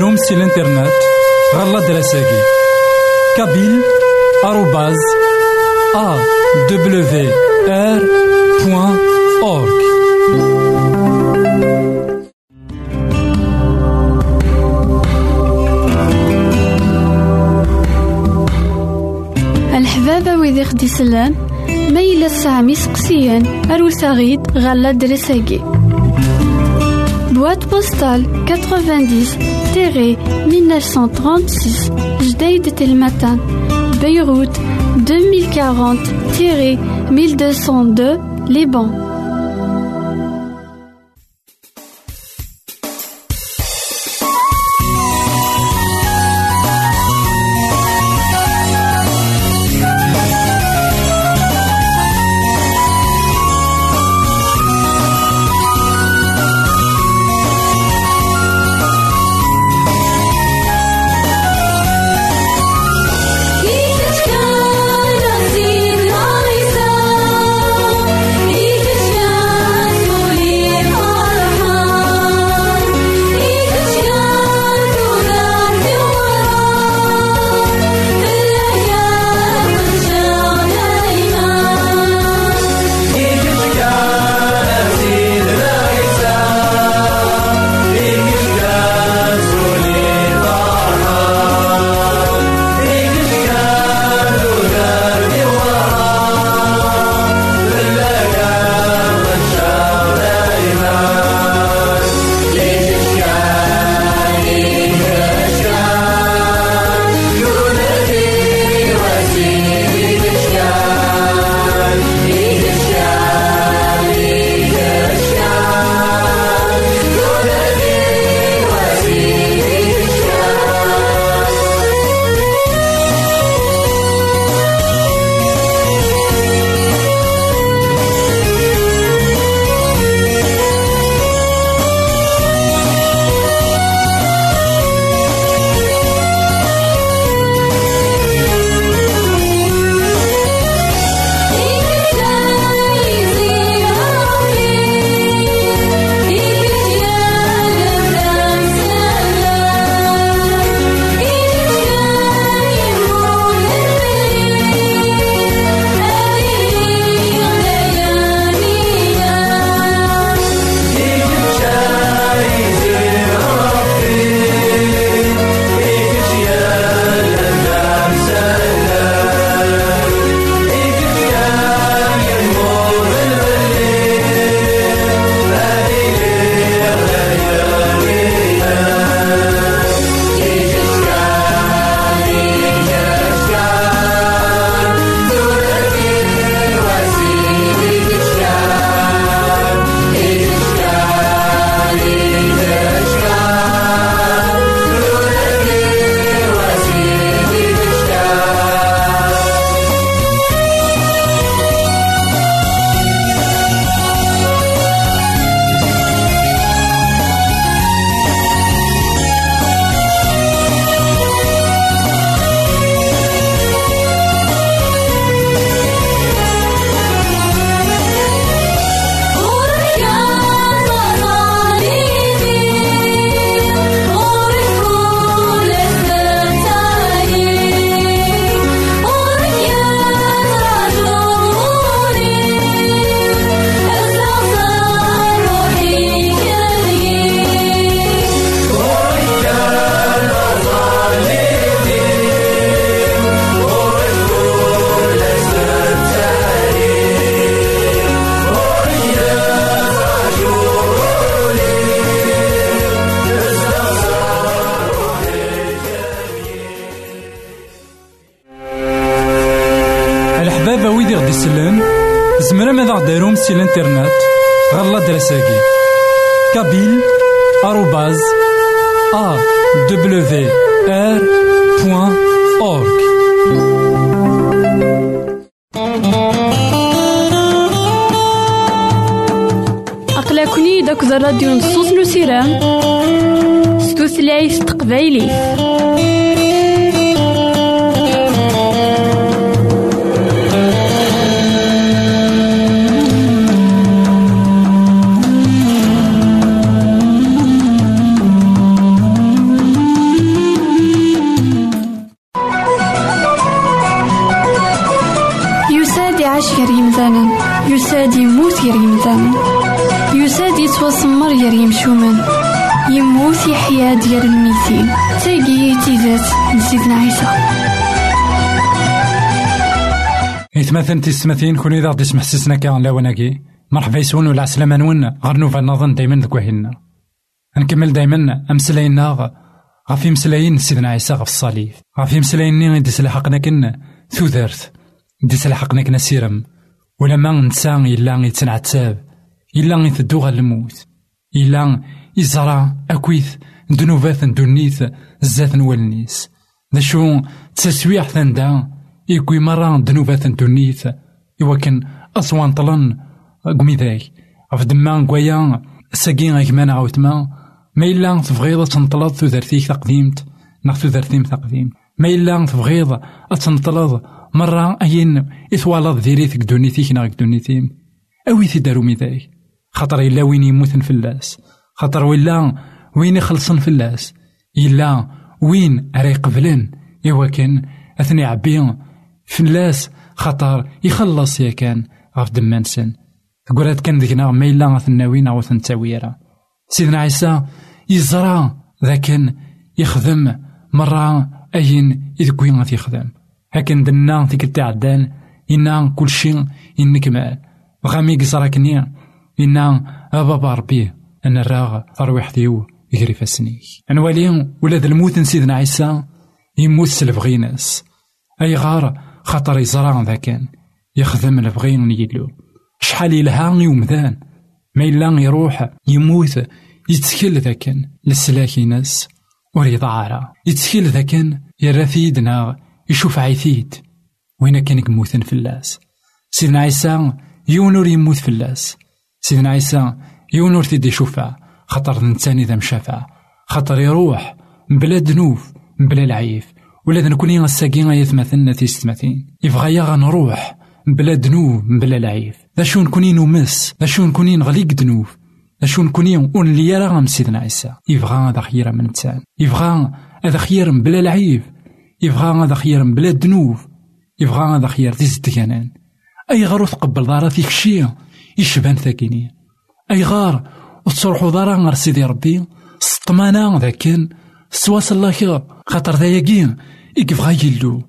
غديرهم سي الانترنت غالا دراساكي كابيل آروباز أ دبليو آر بوان أورك الحبابة ويدي خدي سلان ما إلا سامي سقسيان أروساغيد غالا دراساكي Boîte postale Terré, 1936, de Telmatan. Beyrouth, 2040-1202, Liban. سي الانترنت غالا دراساكي كابيل آروباز awr.org أقلكني داك الراديو نصوص نسيران ستوثلايف تقبايلي ديال الميتين تاقي تيزات لسيدنا عيسى إثماثن تسمثين كون إذا غدي سمح سيسنا كان لاوناكي مرحبا يسون ولا عسلامة نون. غير نوفا نظن دايما ذك وهنا نكمل دايما. أمسلاينا غافي مسلاين سيدنا عيسى غف الصليب غافي مسلاين ني غدي سلحقنا كن ثوثرت دي سلحقنا كنا سيرم. ولما نسى إلا يتنعتاب إلا يتدو غا الموت إلا يزرع أكويث. دنوبات دونيث زات نوالنيس. ذا شو تسويح ثندا يكوي مرة دونيث إوا كان أصوان طلن قمي ذاك غف دما كوايا ساقي غيكمان عاوتما. ما إلا تبغيض تنطلط ثوثرتيك تقديمت. ناغ ثوثرتيم تقديم. ما إلا تبغيض تنطلط مرة أين إثوالض ذيريث دونيتيك ناغ دونيتيم أوي دارو ميداي خاطر إلا وين يموتن فلاس. خاطر ولا وين يخلصن فلاس؟ إلا وين أري قبلن؟ إوا كان أثني عبيون فلاس خاطر يخلص يا كان غاف دمانسن تقولات كان ذيكنا ما إلا غاثناوين أو ثنتاويرا سيدنا عيسى يزرع ذاكن يخدم مرة أين إذ كوين غاث يخدم. هاكن دنا ديك التعدان إنا كل شيء إنكمال غامي قصراكني إنا أبابا ربي أنا الراغ ترويح ديو يجري فاسني أنوالي ولاد الموت سيدنا عيسى يموت سلفغيناس أي غار خاطر يزرع ذاكن يخدم البغين ونيلو شحال يلها يومذان. ما إلا يروح يموت يتكل ذاكن للسلاكي ناس وريض عارة يتكل ذاكن يرثيد ناغ يشوف عيثيد وين كان يموتن فلاس سيدنا عيسى يونور يموت فلاس. سيدنا عيسى يونور تيدي يشوفها خاطر نتاني ذا مشافع خاطر يروح بلا دنوف بلا العيف. ولا نكوني غساكين غيثمثلنا تيستمثين يبغى يا غنروح بلا دنوب بلا العيف. ذا شو نكوني نمس ذا شو نكوني نغليق دنوف ذا شو نكوني اون اللي راه سيدنا عيسى. يبغى هذا خير من تان يبغى هذا خير بلا العيف. يبغى هذا خير بلا دنوب يبغى هذا خير تيزدكانان أي غار تقبل دارا فيك شي؟ يشبان ثاكيني. أي غار وتصرحو دارا غير سيدي ربي. سطمانا ذاكن. سواس الله خاطر ذاياكي يبغى يلو.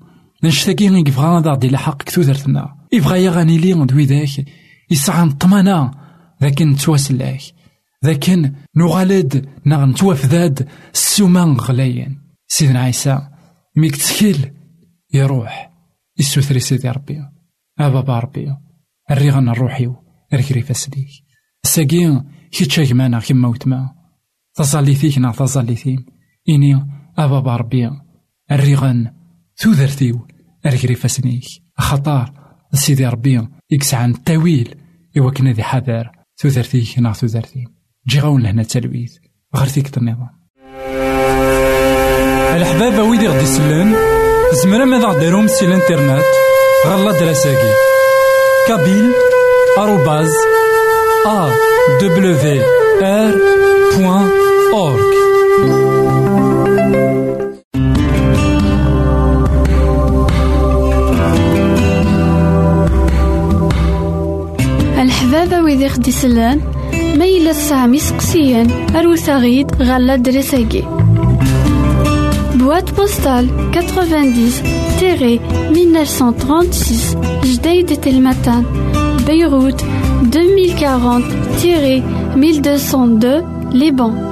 نشتاكي يبغى هذا دي لحق كثوثرتنا يبغى يغني لي دوي ذاك. يسعى طمانا ذاكن تواسلاك ذاكن نغالد نغ نتوافذاد. السومان غلاين. سيدنا عيسى. ميك تسكيل. يروح يسوثري سيدي ربي. أبابا ربي الريغن الروحي. ركري فاسديك. الساقين كي تشاكمانا كيما وتما نا تظليثين إني أبابا ربي الريغن ثوذرتيو ركري فاسنيك. خطار سيدي ربي يكسعن التاويل إوا ذي حذر ثوذرتيك نا ثوذرتين. جي غاون لهنا التلويث غير فيك النظام الحباب ويدي غدي يسلن زمرا ماذا غديرهم سي الانترنت؟ غالا دراساكي. كابيل آروباز دبليو آر بوان أورك الحبابة ويدي غدي يسلن ما يلا تسعة سقسيان أروساغيد غالا دراساكي Boîte postale 90-1936 Jdeï de Telmatan, Beyrouth 2040-1202 Liban.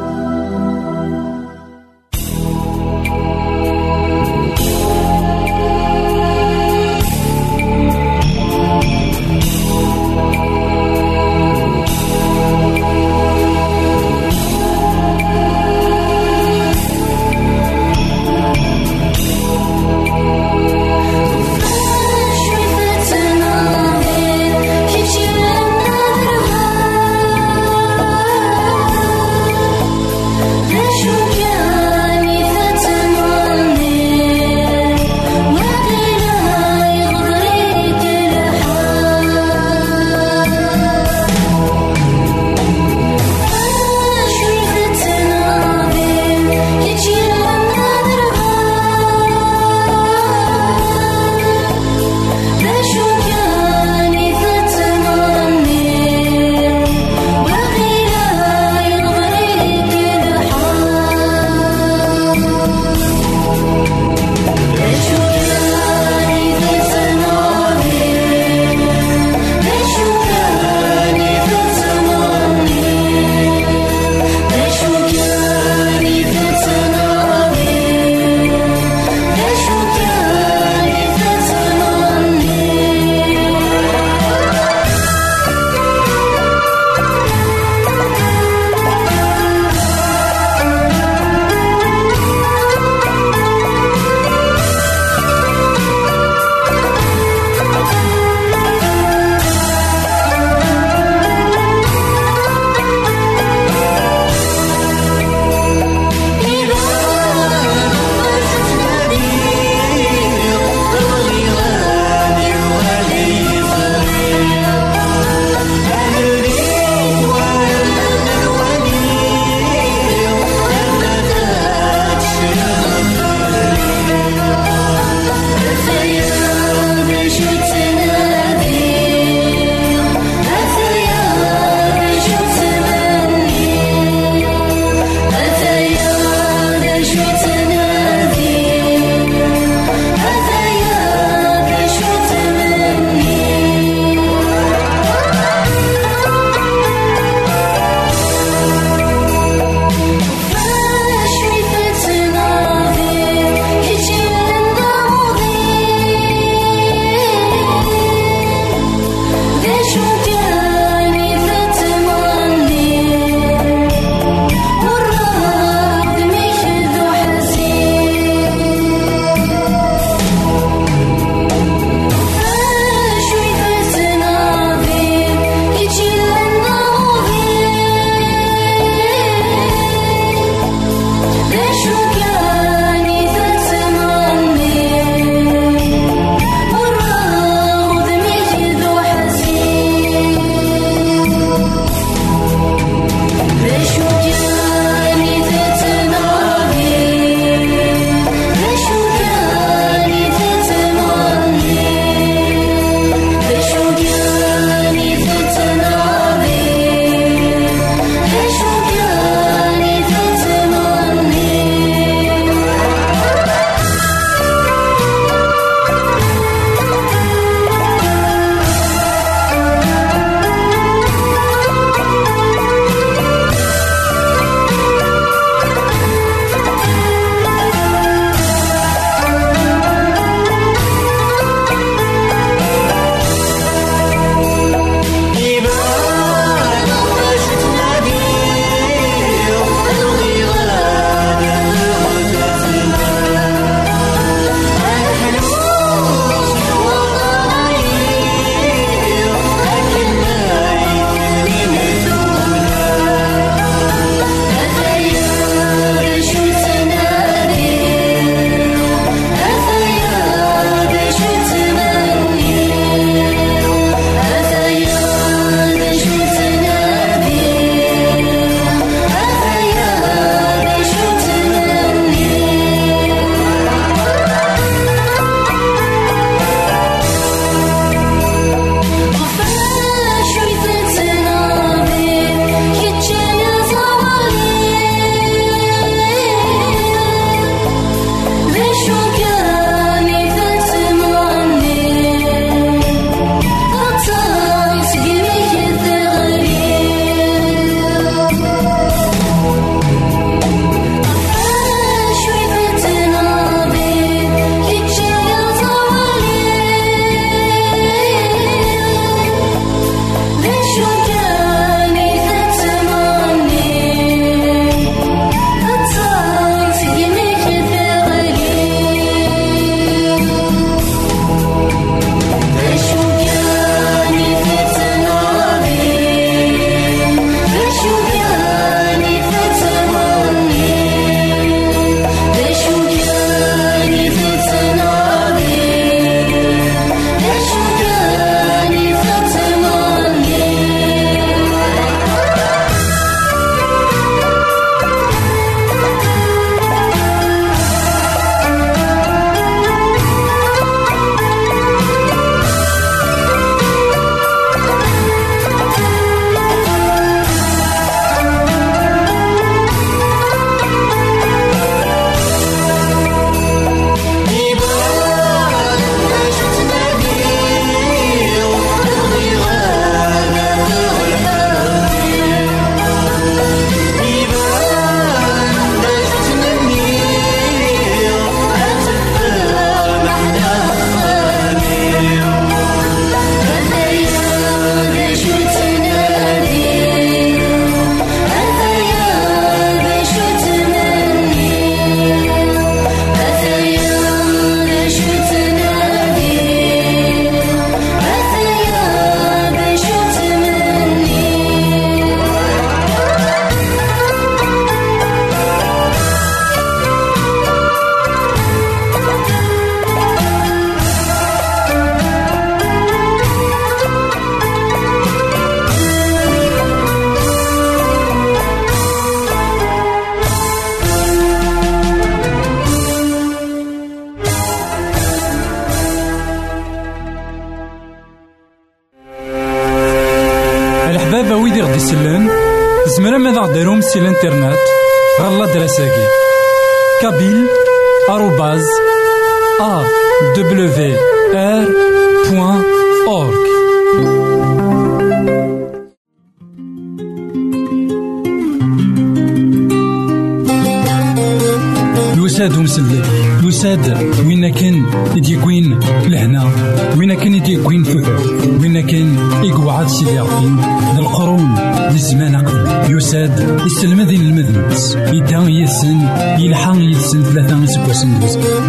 يساد ومسلك يساد وين كان يديكوين لهنا وين كان يديكوين ثوثر وين كان يقعد سيدي ربي القرون للزمان قبل يساد يسلم ذي المذنبس يدا يسن يلحق يسن ثلاثة سكواسن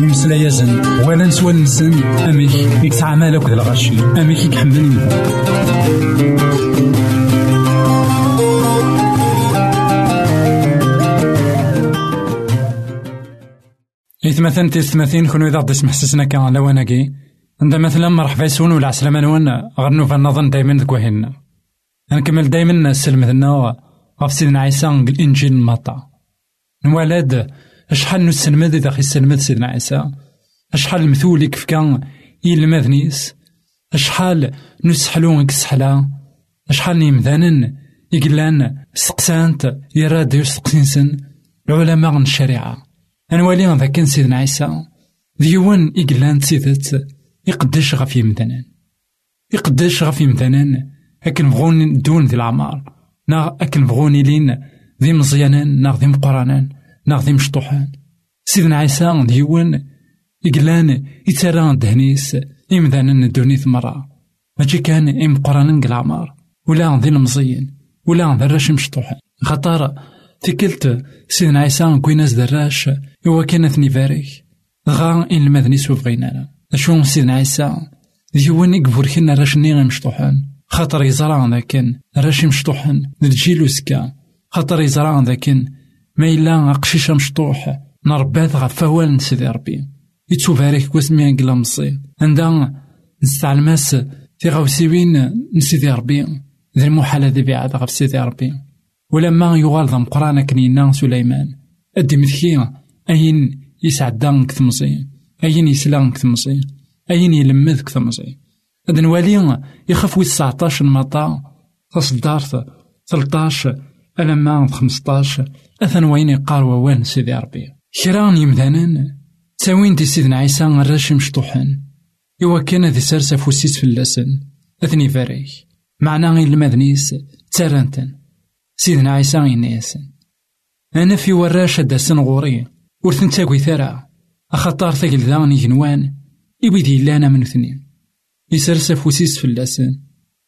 يمسلا يزن ولا نسوى نسن أميك يكسع مالك ذا الغشي أميك يكحمل إثمثن تثمثين كونو إذا غدي سمح سسنا كان لواناكي عند مثلا مرحبا يسون ولا عسلامة نوان غير نوفا نظن دايما ذك وهنا نكمل دايما السلمذنا غف سيدنا عيسى الإنجيل المطا نوالد أشحال نسلمد إذا خي سيدنا عيسى؟ أشحال المثولي كيف كان؟ يلمذنيس أشحال نسحلو كسحلا أشحال نيمذانن يقلان سقسانت يراد يسقسنسن العلماء الشريعة أنوالي ذاك سيدنا عيسى. ديوان إقلان تسيدت يقدش غف يمدنان يقدش غف يمدنان أكن بغون دون ذي العمار. نا أكن بغون لين ذي مزيانان. نا ذي مقرانان. نا ذي مشطوحان. سيدنا عيسى ديوان إقلان يتران دهنيس. إمدانا دونيث مرة ماشي كان إم قرانان العمار. ولا ذي المزيان. ولا ذي الرش مشطوحان. خطر تكلت سيدنا عيسى كويناس دراش إوا كان ثني فارك غا إن المذني سوف غينانا. أشو سيدنا عيسى؟ ديوان يقبور كنا راشني مشطوحان. خاطر يزرع ذاكن راشي مشطوحان. نجيلو سكا. خاطر يزرع ذاكن ما إلا قشيشة مشطوح. نربات غا فوال نسيدي ربي. يتسو فارك كواسمي قلا مصي. عندها نستعلماس في غاوسيوين نسيدي ربي. ذي المحالة ذي بعد غا سيدي ربي. ولما يغال ذا مقرانا كنينا سليمان. أدي مثكي أين يسعدان كثمصي أين يسلان كثمصي أين يلمذ كثمصي أد نوالي يخف ويس 19 مطا تصدارت 13 ألما 15 أثن وين يقار ووان سيدي ربي كران يمذانان تاوين دي سيدنا عيسى الراشم مشطوحن إوا كان ذي سارسة فوسيس في اللسن. أثني فاريك معناه غير المذنيس. تارنتن سيدنا عيسى ينيسن أنا في وراشة داسن غوري ور تنتاكوي ثرا أخطار ثقل ذا يجنوان إبيدي لانا من اثنين. يسرس فوسيس في اللسان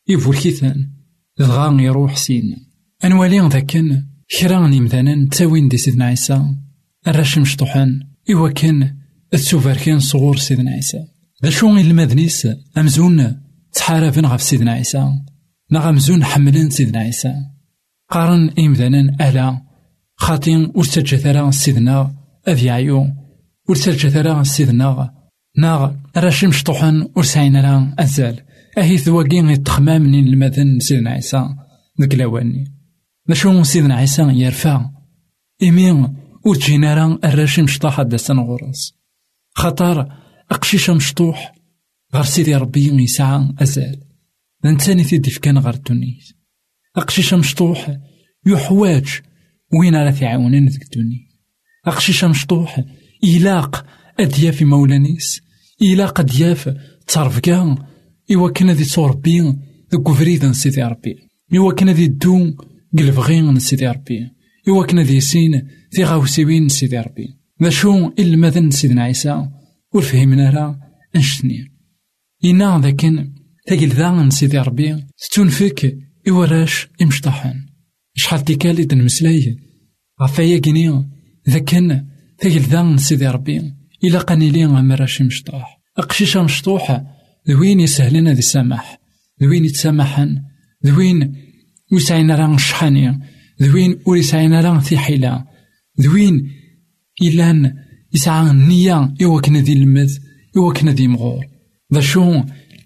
يفوركيثان دغا يروح سين. أنوالي ذاكن كرا مثلا تاوين دي سيدنا عيسى. الرش مشطوحان إوا كان السوفر كان صغور سيدنا عيسى. ذا شو المدنيس أمزون تحارفن غف سيدنا عيسى. نغ أمزون حملن سيدنا عيسى. قارن إمذانا ألا خاطين ورسجة ثرا سيدنا أذي عيو ورسجة ثرا سيدنا ناغ. راشي مشطوحن ورسعين راه أزال. أهي ثواقي يتخمام من المذن سيدنا عيسى. ذك لواني شو سيدنا عيسى يرفع. إمين وتجينا راه الراشي مشطوح داسن غرس. خطر أقشيشة مشطوح. غير سيدي ربي يسعى أزال. نتاني تيدي فكان غير الدنيس أقشيشة مشطوح يحواج. وين راه تعاونين ذيك الدنيا؟ أقشيشة مشطوح إلاق أدياف مولانيس إلاق أدياف تصرفكا إوا كان ذي تصوربي ذوك فريد سيدي ربي. إوا كان ذي دو قلفغين سيدي ربي. إوا كان ذي سين ذي غاوسيوين سيدي ربي. ذا شو ماذا سيدنا عيسى ورفهمنا راه أنشتني إنا ذاكن ثقل ذا سيدي ربي. ستنفك إوراش إمشطحان شحال تيكالي دنمسلاي غفايا كيني ذاكن ثقل ذا سيدي ربي. إلا قانيلي غمراش مشطوح أقشيشة مشطوحة ذوين يسهلنا ذي سماح. ذوين يتسامحن ذوين يسعين راه شحاني ذوين ور يسعين راه في حيلة ذوين إلان يسعى النية إوا كنا ذي المذ إوا كنا ذي مغور. ذا شو؟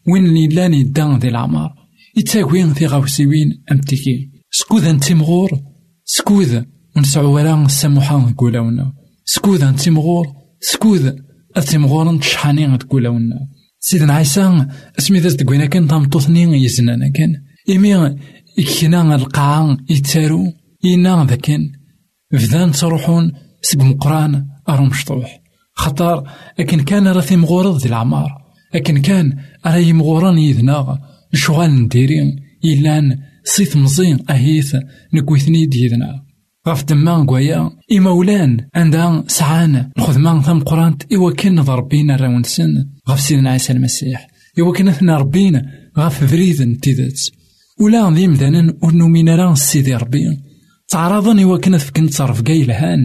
وين إلان يدان ذي العمار؟ يتاكوين في غاوسيوين أمتكي سكوذ انتي مغور سكوذ ونسعو ورا السموحة نقولاونا. سكوذ انتي مغور سكوذ أثي مغورن شحاني غتقولاونا سيدنا عيسى أسمي ذات تقوينا كان يزنانا كان. إمي إكنا القاعة يتارو إنا ذاكن بدان تروحون سب مقران أرو مشطوح خطر أكن كان راه مغورض دي العمار. أكن كان راه مغوران يذنا شغال نديرين إلان صيت مزين أهيث نكويثني ديدنا غف دما قويا إمولان عندها سعان نخذ ما ثم قرانت إوا كان ضربين راونسن غف سيدنا عيسى المسيح إوا كان ثنا ربينا غف فريد تيدت ولا ذي مذانا ونومينا راه سيدي ربي تعرضن إوا كان فكن تصرف كاي لهان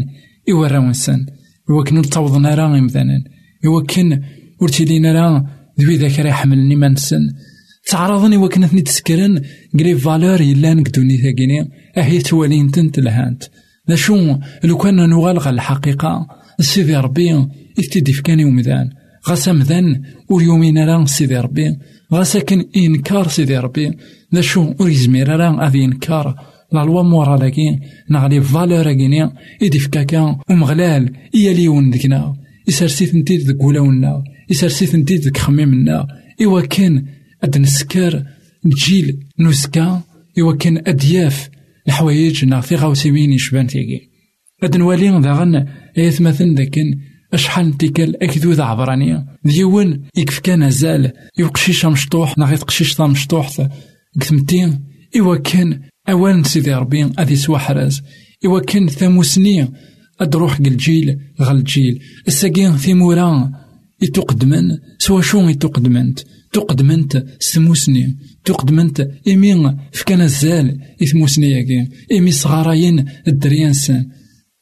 إوا راونسن إوا كان تعوضنا راه مذانا إوا كان ورتيلينا راه ذوي ذاك راه يحملني ما نسن تعرضني وكنا ثني تسكرن قريب فالور يلان كدوني ثاقيني أهي توالين تنت لهانت. ذا شو لو كان نغالغ الحقيقة سيدي ربي افتدي فكاني ومذان غاسا مذان وريومين راه سيدي ربي. غاسا كان إنكار سيدي ربي. ذا شو وريزمير راه أذي إنكار. لا لوا مورا لاكين نغلي فالور اكيني إدي فكاكا ومغلال إيا ليون ذكنا إسرسيت نتيت ذك ولاونا إسرسيت نتيت ذك خميمنا إوا كان أد نسكر نجيل نوزكا إوا كان أدياف الحوايج نا في غاوسيوين يشبان تيكي. أد نوالي داغن مثلا ذاكن أشحال نتيكال أكدو ذا عبرانية. ديون يكف كان زال يوقشيش مشطوح ناغي تقشيش مشطوح كثمتين إوا كان أوان سيدي ربي أذي سوا حراز. إوا كان ثاموسني أدروح الجيل غا الجيل الساقين ثيمورا يتقدمن. سوا شو يتقدمنت؟ تقدمنت سموسني. تقدمنت إمي فكان الزال إثموسني ياكي. إمي صغاراين الدريانسن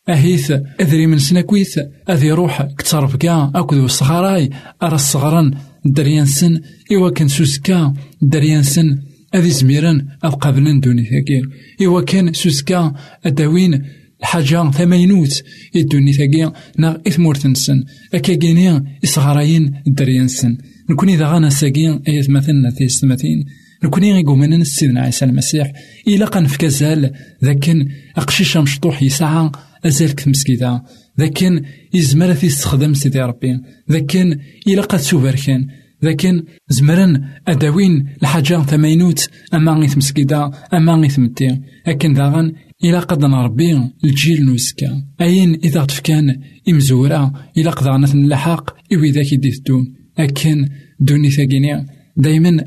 أهيث أذري من سناكويث أذي روح كتصرف كاع أكدو صغاراي. أرى الصغران دريانسن إوا كان سوسكا دريانسن أذي زميران أقابلن دوني ثاكي إوا كان سوسكا أداوين الحاجة ثمانينوت يدوني ثاقيا نا إثمورتنسن أكاكينيا إصغراين الدريانسن نكوني ذا غانا ساقين أيات مثلنا في السماتين نكوني غيقومنا سيدنا عيسى المسيح. إلا قان في كزال ذاكن أقشيش مشطوح يسعى أزال كتمسكيدا ذاكن يزمر في استخدام سيدي ربي. ذاكن إلا قد سوبركان لكن زمرن أداوين الحاجة ثمينوت. أما غيث مسكيدا أما غيث متي. أكن داغن إلا قد نربي الجيل نوسكا أين إذا تفكان إمزورا؟ إلا قد غنث اللحاق إوي ذاك دون أكن دوني ثاقيني. دايما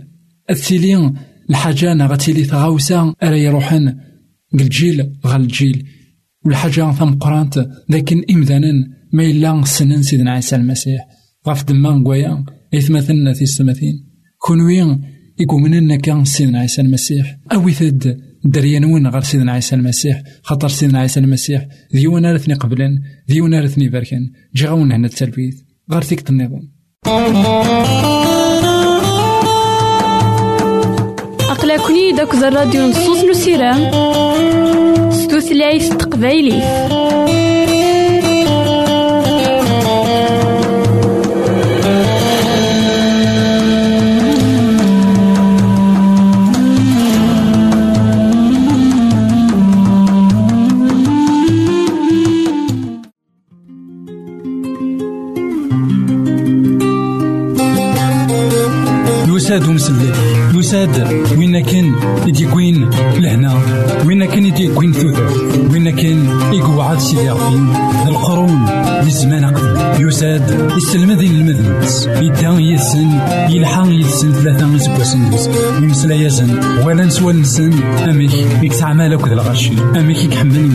الثيلين الحاجة غتيلي تغاوسا أرا يروحن الجيل غا الجيل والحاجة ثم قرانت. لكن إمذانا ما إلا سنن سيدنا عيسى المسيح. غاف دمان قويا. إثمثلنا في السماثين كونوين يقومنا كان سيدنا عيسى المسيح. أو ثد دريانون غير سيدنا عيسى المسيح؟ خاطر سيدنا عيسى المسيح. ذيونا رثني قبلن ذيونا رثني بركن. جاون هنا التلبيث غير ثيك النظام أقلكني داك الراديو نصوص نسيران ستوثلايف تقبايلي يساد ومسلك يساد وين كان يديكوين لهنا وين كان يديكوين ثوثر وين كان يقعد سيدي ربي القرون للزمان قبل يساد يسلم ذي المذنبس يدا يسن يلحق يسن ثلاثة يسبوسن يمسلا يزن ولا نسوى نسن أميك يكسع مالك ذا الغشي أميك يكحمل